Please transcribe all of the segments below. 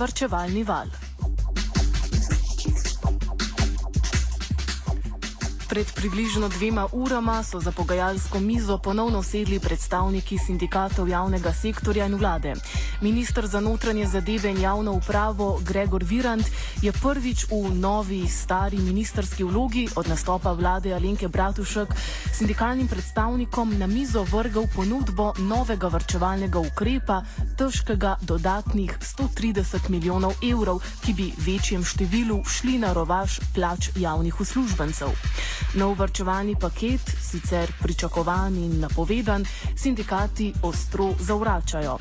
vrčevalni val. Pred približno dvema urama so za pogajalsko mizo ponovno sedli predstavniki sindikatov javnega sektorja in vlade. Ministr za notranje zadeve in javno upravo Gregor Virant je prvič v novi stari ministerski vlogi od nastopa vlade Alenke Bratušek sindikalnim predstavnikom na mizo vrgal ponudbo novega vrčevalnega ukrepa, težkega dodatnih 130 milijonov evrov, ki bi večjem številu šli na rovaš plač javnih uslužbencev. Nov vrčevalni paket, sicer pričakovan in napovedan, sindikati ostro zavračajo.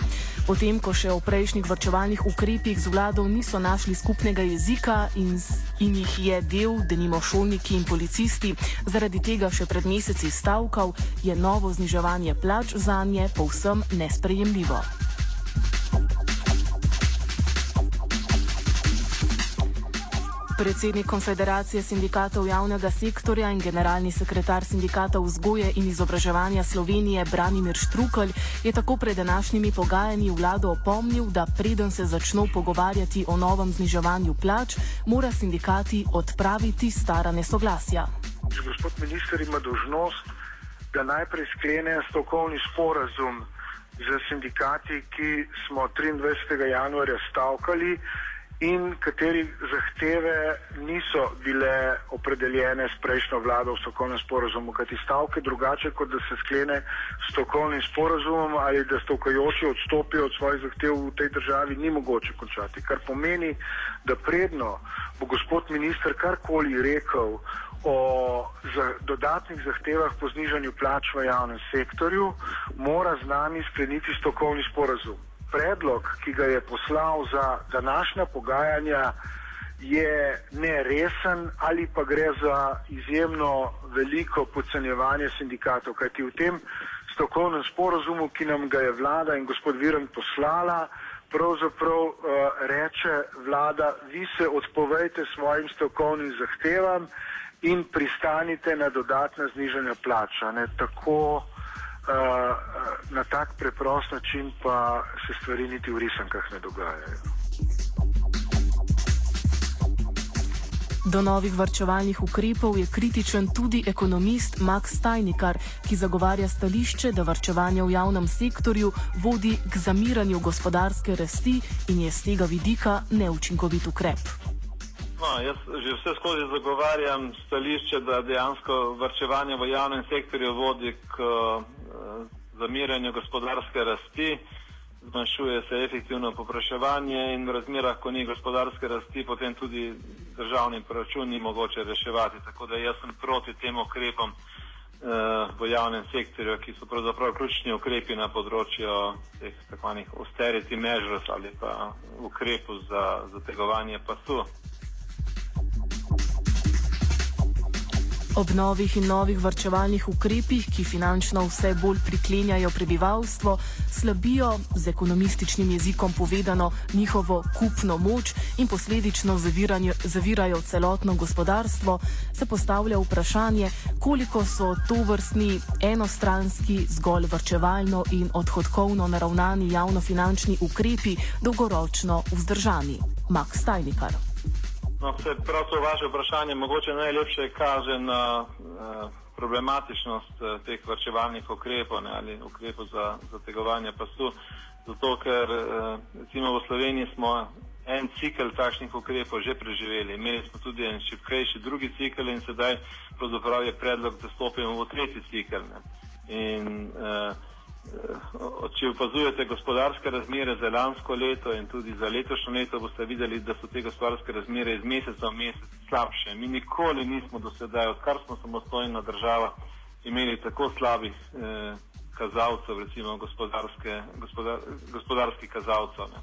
Potem, ko še o prejšnjih vrčevalnih ukrepih z vlado niso našli skupnega jezika in, in jih je del, da nimo šolniki in policisti, zaradi tega še pred meseci stavkal, je novo zniževanje plač za nje povsem nesprejemljivo. Predsednik Konfederacije sindikatov javnega sektorja in generalni sekretar sindikata vzgoje in izobraževanja Slovenije Branimir Štrukelj je tako pred današnjimi pogajanji vlado opomnil, da preden se začnejo pogovarjati o novem zniževanju plač, mora sindikati odpraviti stara nesoglasja. Gospod minister ima dožnost, da najprej sklene strokovni sporazum z sindikati, ki smo 23. januarja stavkali in katerih zahteve niso bile opredeljene s prejšnjo vlado v strokovnem sporozumu, kajti stavke drugače, kot da se sklene strokovnim sporozumom ali da stavkajoči odstopijo od svojih zahtev v tej državi, ni mogoče končati. Kar pomeni, da predno bo gospod minister karkoli rekel o za dodatnih zahtevah po znižanju plač v javnem sektorju, mora z nami skleniti strokovni sporozum predlog, ki ga je poslal za današnja pogajanja, je neresen ali pa gre za izjemno veliko podcenjevanje sindikatov. Kajti v tem strokovnem sporozumu, ki nam ga je vlada in gospod Viren poslala, pravzaprav uh, reče vlada, vi se odpovejte svojim strokovnim zahtevam in pristanite na dodatna znižanja plača. Ne, tako, uh, na tak preprost način pa se stvari niti v risankah ne dogajajo. Do novih varčevalnih ukrepov je kritičen tudi ekonomist Max Stajnikar, ki zagovarja stališče, da varčevanje v javnem sektorju vodi k zamiranju gospodarske rasti in je z tega vidika neučinkovit ukrep. No, jaz že vse skozi zagovarjam stališče, da dejansko varčevanje v javnem sektorju vodi k zamiranju gospodarske rasti, zmanjšuje se efektivno popraševanje in v razmerah, ko ni gospodarske rasti, potem tudi državni proračun ni mogoče reševati. Tako da jaz sem proti tem ukrepom uh, v javnem sektorju, ki so pravzaprav ključni ukrepi na področju teh tako imenovanih austerity measures ali pa ukrepov za zategovanje pasu. Ob novih in novih vrčevalnih ukrepih, ki finančno vse bolj priklenjajo prebivalstvo, slabijo z ekonomističnim jezikom povedano njihovo kupno moč in posledično zavirajo celotno gospodarstvo, se postavlja vprašanje, koliko so to vrstni enostranski, zgolj vrčevalno in odhodkovno naravnani javnofinančni ukrepi dolgoročno vzdržani. Max Stajnikar. No, se prav to vaše vprašanje mogoče najlepše kaže na uh, problematičnost uh, teh vrčevalnih ukrepov ne, ali ukrepov za zategovanje pasu. Zato, ker uh, recimo v Sloveniji smo en cikl takšnih ukrepov že preživeli. Imeli smo tudi en šipkejši drugi cikl in sedaj pravzaprav je predlog, da stopimo v tretji cikl. Ne. In uh, Če opazujete gospodarske razmere za lansko leto in tudi za letošnjo leto, boste videli, da so te gospodarske razmere iz meseca v mesec slabše. Mi nikoli nismo do sedaj, odkar smo samostojna država, imeli tako slabih eh, kazalcev, recimo gospodarske, gospodar, gospodarskih kazalcev. Ne.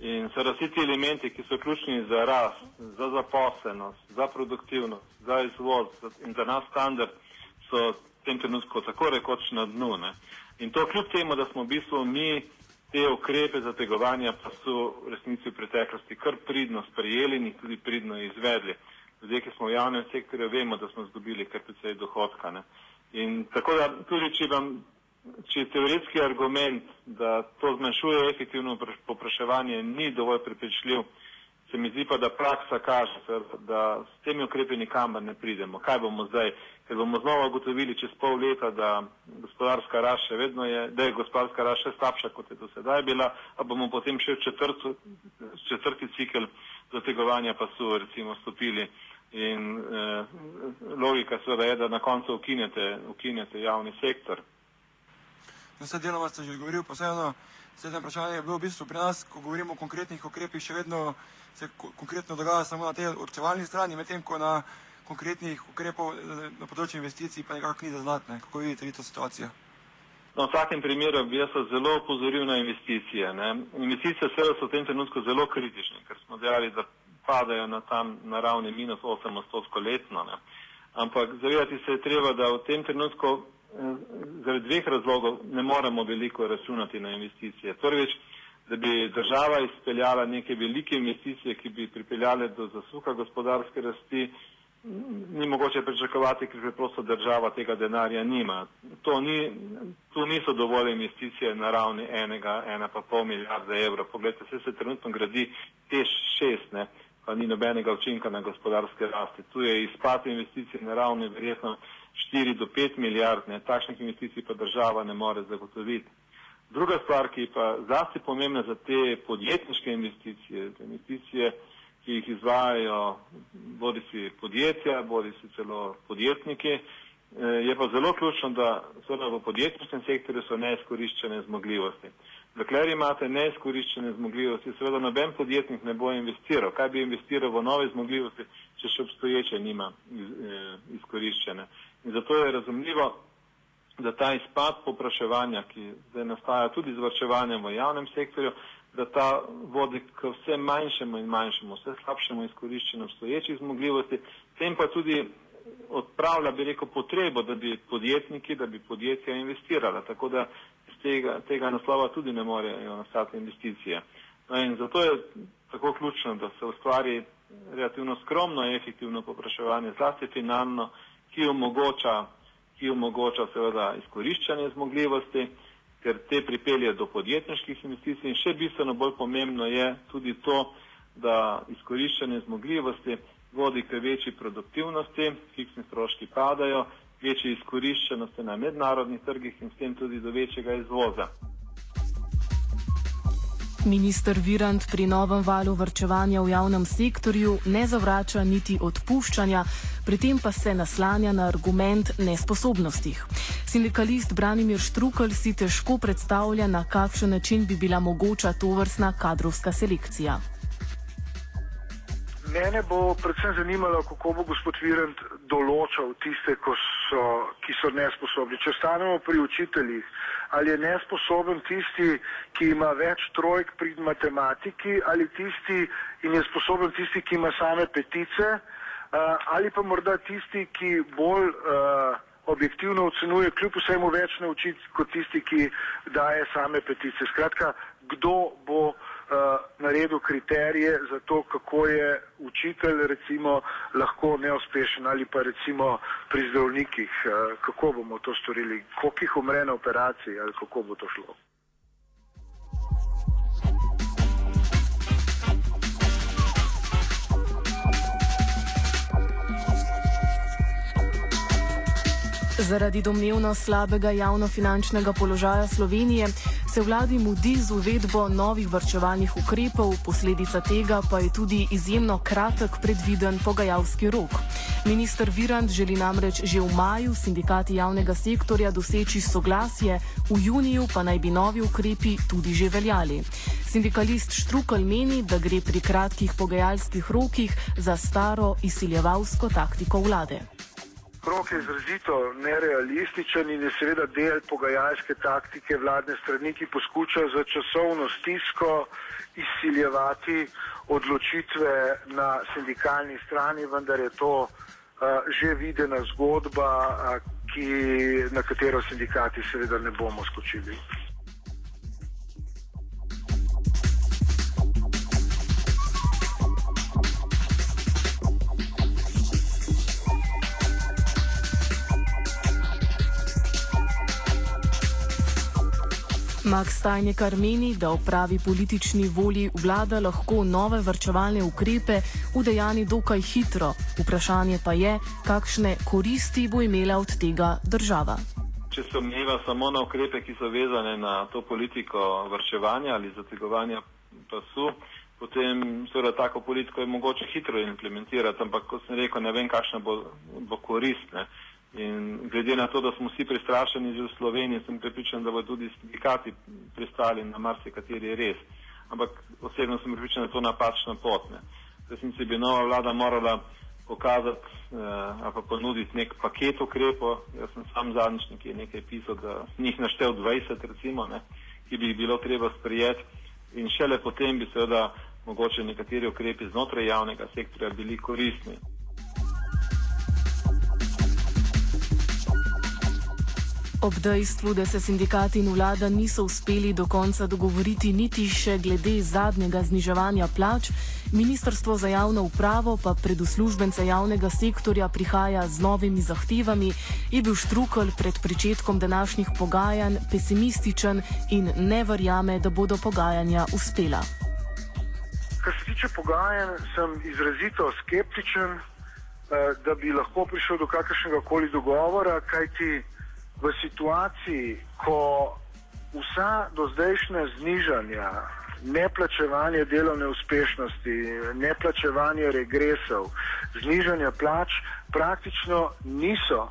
In so vsi ti elementi, ki so ključni za rast, za zaposlenost, za produktivnost, za izvoz in za nas standard, so v tem trenutku tako rekoč na dnu. Ne. In to kljub temu, da smo v bistvu mi te ukrepe zategovanja pa so v resnici v preteklosti kar pridno sprejeli in jih tudi pridno izvedli. Zdaj, ki smo v javnem sektorju, vemo, da smo zdobili kar precej dohodka. Ne? In tako da tudi, če vam, če teoretski argument, da to zmanjšuje efektivno popraševanje, ni dovolj prepričljiv, se mi zdi pa, da praksa kaže, da s temi ukrepi nikamor ne pridemo. Kaj bomo zdaj? Ker bomo znova ugotovili čez pol leta, da gospodarska rast še vedno je, da je gospodarska rast še slabša, kot je do sedaj bila, a bomo potem še v četrtu, četrti cikl zategovanja pasu recimo stopili. In eh, logika seveda je, da na koncu ukinete, ukinete javni sektor. Na vse deloma ste že govorili, pa sedem vprašanje je bilo v bistvu pri nas, ko govorimo o konkretnih ukrepih, še vedno se konkretno dogaja samo na tej odčevalni strani, medtem ko na konkretnih ukrepov eh, na področju investicij pa nekako ni zaznatne. Kako vidite vi to situacijo? No, v vsakem primeru bi jaz zelo opozoril na investicije. Ne. Investicije seveda so v tem trenutku zelo kritične, ker smo dejali, da padajo na tam na ravni minus 8 odstotkov letno. Ne. Ampak zavedati se je treba, da v tem trenutku zaradi dveh razlogov ne moremo veliko računati na investicije. Prvič, da bi država izpeljala neke velike investicije, ki bi pripeljale do zasuka gospodarske rasti, ni mogoče pričakovati, ker preprosto država tega denarja nima. To ni, tu niso dovolj investicije na ravni enega, ena pa pol milijarde evrov. Poglejte, vse se trenutno gradi tež šest, ne, pa ni nobenega učinka na gospodarske rasti. Tu je izpad investicij na ravni verjetno 4 do 5 milijard, ne, takšnih investicij pa država ne more zagotoviti. Druga stvar, ki je pa zlasti pomembna za te podjetniške investicije, investicije, ki jih izvajajo bodi si podjetja, bodi si celo podjetniki, eh, je pa zelo ključno, da seveda v podjetniškem sektorju so neizkoriščene zmogljivosti. Dokler imate neizkoriščene zmogljivosti, seveda noben podjetnik ne bo investiral. Kaj bi investiral v nove zmogljivosti, če še obstoječe nima eh, izkoriščene? In zato je razumljivo, da ta izpad popraševanja, ki zdaj nastaja tudi z vrčevanjem v javnem sektorju, da ta vodi k vse manjšemu in manjšemu, vse slabšemu izkoriščenju obstoječih zmogljivosti, tem pa tudi odpravlja, bi rekel, potrebo, da bi podjetniki, da bi podjetja investirala, tako da iz tega, tega naslova tudi ne morejo nastati investicije. No in zato je tako ključno, da se ustvari relativno skromno in efektivno popraševanje, zlasti finalno, ki omogoča ki omogoča seveda izkoriščanje zmogljivosti, ker te pripelje do podjetniških investicij in še bistveno bolj pomembno je tudi to, da izkoriščanje zmogljivosti vodi k večji produktivnosti, fiksni stroški padajo, večji izkoriščenosti na mednarodnih trgih in s tem tudi do večjega izvoza. Ministr Virant pri novem valu vrčevanja v javnem sektorju ne zavrača niti odpuščanja, pri tem pa se naslanja na argument nesposobnosti. Sindikalist Branimir Štrukelj si težko predstavlja, na kakšen način bi bila mogoča to vrstna kadrovska selekcija. Mene bo predvsem zanimalo, kako bo gospod Virant določal tiste, so, ki so nesposobni. Če stanemo pri učiteljih, ali je nesposoben tisti, ki ima več trojk pri matematiki, ali tisti in je sposoben tisti, ki ima same petice, uh, ali pa morda tisti, ki bolj uh, objektivno ocenuje, kljub vsemu več naučiti kot tisti, ki daje same petice. Skratka, kdo bo uh, naredil kriterije za to, kako je učitelj recimo lahko neuspešen ali pa recimo pri zdravnikih, uh, kako bomo to storili, koliko jih umre na operaciji ali kako bo to šlo. Zaradi domnevno slabega javnofinančnega položaja Slovenije se vladi mudi z uvedbo novih vrčevalnih ukrepov, posledica tega pa je tudi izjemno kratek predviden pogajalski rok. Ministr Virand želi namreč že v maju sindikati javnega sektorja doseči soglasje, v juniju pa naj bi novi ukrepi tudi že veljali. Sindikalist Štrukal meni, da gre pri kratkih pogajalskih rokih za staro izsiljevalsko taktiko vlade krok je izrazito nerealističen in je seveda del pogajalske taktike vladne strani, ki poskuša za časovno stisko izsiljevati odločitve na sindikalni strani, vendar je to uh, že videna zgodba, uh, ki, na katero sindikati seveda ne bomo skočili. Max Stajnikar meni, da v pravi politični volji vlada lahko nove vrčevalne ukrepe udejani dokaj hitro. Vprašanje pa je, kakšne koristi bo imela od tega država. Če se omejeva samo na ukrepe, ki so vezane na to politiko vrčevanja ali zategovanja pasu, potem seveda tako politiko je mogoče hitro implementirati, ampak kot sem rekel, ne vem, kakšna bo, bo koristna. In glede na to, da smo vsi prestrašeni že v Sloveniji, sem pripričan, da bo tudi sindikati pristali na marsikateri res. Ampak osebno sem pripričan, da je to napačna pot. Resnici bi nova vlada morala pokazati eh, ali pa ponuditi nek paket ukrepov. Jaz sem sam zadnjič nekaj, nekaj pisal, da njih naštel 20 recimo, ne, ki bi jih bilo treba sprijeti in šele potem bi seveda mogoče nekateri ukrepi znotraj javnega sektorja bili koristni. Ob dejstvu, da se sindikati in vlada niso uspeli do konca dogovoriti niti še glede zadnjega zniževanja plač, Ministrstvo za javno upravo pa pred uslužbence javnega sektorja prihaja z novimi zahtevami, je bil Štrukel pred pričetkom današnjih pogajanj pesimističen in ne verjame, da bodo pogajanja uspela. Kar se tiče pogajanj, sem izrazito skeptičen, eh, da bi lahko prišel do kakršnega koli dogovora, kajti v situaciji, ko vsa do zdajšnja znižanja, neplačevanje delovne uspešnosti, neplačevanje regresov, znižanja plač praktično niso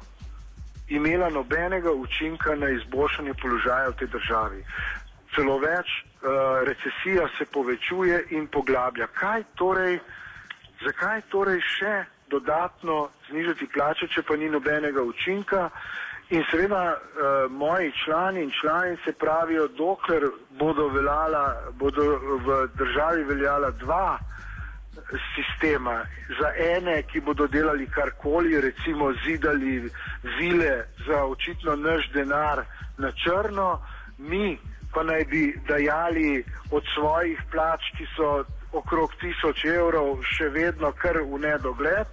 imela nobenega učinka na izboljšanje položaja v tej državi. Celo več, uh, recesija se povečuje in poglablja. Kaj torej, zakaj torej še dodatno znižati plače, če pa ni nobenega učinka? In seveda uh, moji člani in članice pravijo, dokler bodo, veljala, bodo v državi veljala dva sistema, za ene, ki bodo delali karkoli, recimo zidali vile za očitno naš denar na črno, mi pa naj bi dajali od svojih plač, ki so okrog tisoč evrov, še vedno kar v nedogled,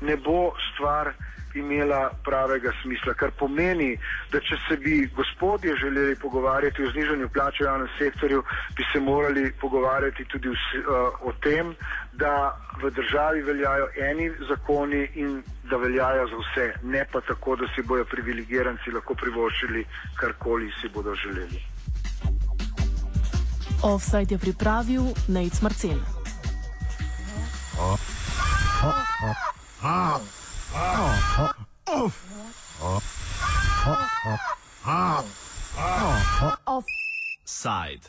ne bo stvar imela pravega smisla. Kar pomeni, da če se bi gospodje želeli pogovarjati o znižanju plače v javnem sektorju, bi se morali pogovarjati tudi vsi, uh, o tem, da v državi veljajo eni zakoni in da veljajo za vse, ne pa tako, da si bojo privilegiranci lahko privoščili karkoli si bodo želeli. Offside je pripravil Nec Marcel. Oh. Oh. Oh. Offside.